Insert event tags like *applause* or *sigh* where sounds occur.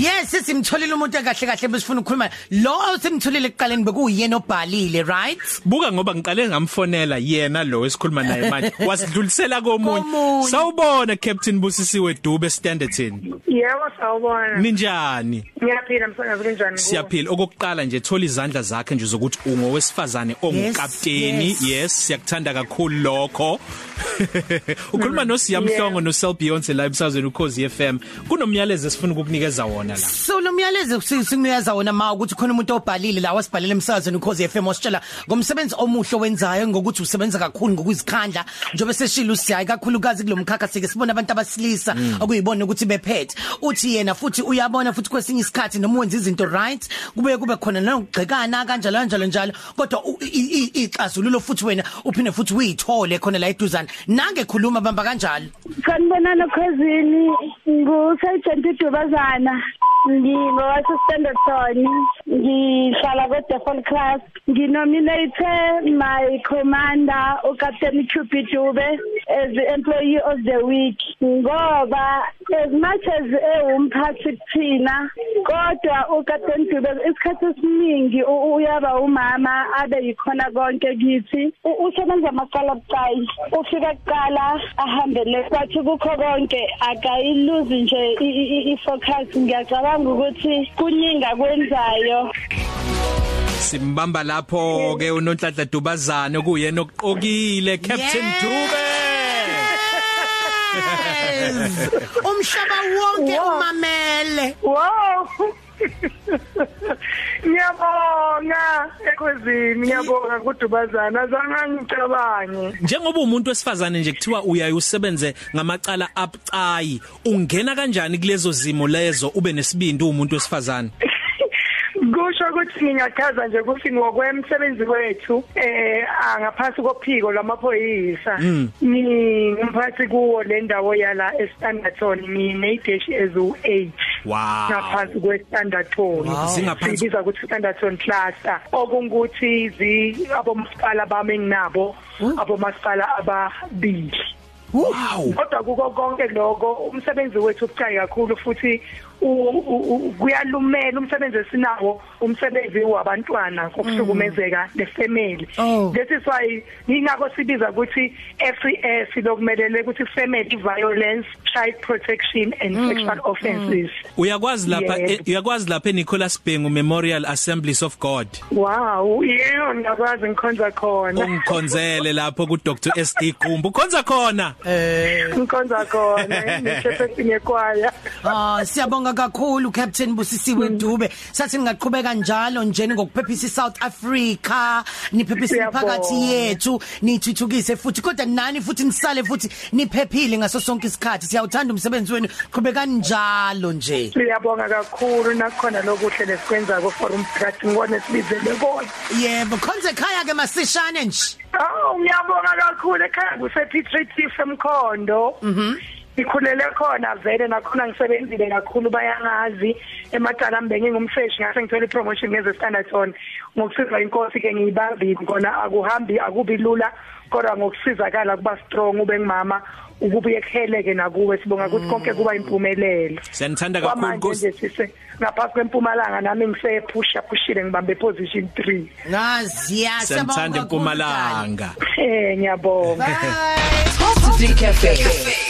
Yes, simtholile umuntu ekahle kahle besifuna ukukhuluma. Lo simtholile ekuqaleni bekuyena obhalile, right? buka ngoba ngiqale ngamfonela yena lo esikhuluma naye manje *laughs* wasidlulisela komunye sawubona captain busisiwe Dube Standerton Yebo sawubona. ninjani Ngiyaphila msakazi kunjani? kuwe? siyaphila okokuqala nje thola izandla zakhe nje zokuthi ungowesifazane ongukapteni yes. yes siyakuthanda kakhulu lokho *laughs* ukhuluma no Siyamhlongo no Sel Beyonce la emsazweni ukhozi FM kunomyalezo esifuna ukukunikeza wona la. So lo myalezo sikunikeza wona ma ukuthi khona umuntu obhalile la wasibhalela emsakazweni ukhoze FM wasitshela ngomsebenzi omuhle wenzayo ngokuthi usebenza kakhulu ngokuzikhandla njobe seshilo siyayi kakhulukazi kulomkhakha sike sibona abantu abasilisa okuyibona ukuthi bephethe. Uthi yena futhi uyabona futhi kwesinye isikhathi noma wenza izinto right kube kube khona nokugxekana kanjalo kanjalo njalo kodwa u- i- i- ixazululo futhi wena uphinde futhi uyithole khona la eduzana nange khuluma bamba kanjalo. Sanibonana khosini ngu-Sergeant Dubazana ngingowase Standerton ngihlala ko Default class. Nginominate my commander uCaptain Chupi Dube as the employee of the week ngoba as much as ewumphathi kuthina kodwa uCaptain Dube isikhathi esiningi u- uyaba umama abe yikhona konke kithi U- usebenza amaqala bucayi ufika kuqala ahambele kwathi kukho konke akayiluzi nje i- i- i- i-focus ngiyacabanga ukuthi kunyinga kwenzayo simbamba lapho ke unonhlanhla Dubazane kuyena oqokile captain Yes. Dube Yes. umhlaba wonke Wow. umamele Wow. Ngiyabonga ekhwezini ngiyabonga kudubazana azange ngicabange. njengoba umuntu wesifazane nje kuthiwa uyaye usebenze ngamacala abucayi ungena kanjani kulezo zimo lezo ube nesibindi umuntu wesifazane Kusho ukuthi ngingachaza nje ukuthi ngokwemsebenzi wethu eh angaphansi kophiko lwamaphoyisa. Ngimphathi kuwo le ndawo yala eStanderton nginedash ezu 8 wow. Ngaphansi kwestandarton Zingaphansi- sibiza ukuthi standarton cluster okungukuthi zi abomasipala bami nginabo abomasipala ababili. wow kodwa kuko konke lokho umsebenzi wethu ubucayi kakhulu futhi u- u- u- kuyalumela umsebenzi esinawo umsebenzi wabantwana kokuhlukumezeka nefamily. Oh. this is why ingakho sibiza ukuthi FES lokumelele ukuthi family violence child protection and sexual offences uyakwazi lapha Yebo. eh, uyakwazi lapha eNicholas Bengu Memorial Assemblies of God? Wow yebo ngiyakwazi ngikhonza khona. Ungikhonzele lapho ku Dr SD Gumbu ukhonza khona. Ngikhonza khona *laughs* ngichefe ngekwaya. Ah siyabonga kakhulu Captain Busisiwe Dube sathi ngaqhubeka njalo nje ngokuphephisa iSouth Africa. Niphephisa Siyabonga. imphakathi yethu nithuthukise futhi kodwa nani futhi nisale futhi niphephile ngaso sonke isikhathi. Siyawuthanda umsebenzi wenu. Qhubekani njalo nje. Siyabonga kakhulu. Nakhona lokuhle lesikwenza ko forum strati ngibone sibizele kona yebo khonze ekhaya ke masishane nje. Ngiyabonga kakhulu ekhaya kusePetritif emkhondo mhm. Ikhulele khona vele nakhona ngisebenzile kakhulu bayangazi. Emacala mbe ngingumseshi ngase ngithola ipromotion ngeze Standardton ngokusiza inkosi ke ngiyibambile kona akuhambi akubi lula kodwa ngokusizakala kuba strong ube ngimama ukuba yekheleke nakuwe. Sibonga ukuthi konke kuba impumelelo. Siyanithanda kakhulu kwamanje Nkosi. nje sise ngaphansi kwempumalanga nami ngisepusha pushile ngibambe position 3 ngaziya siyanithanda empumalanga. Eh ngiyabonga. Bye. Top 3 Cafe.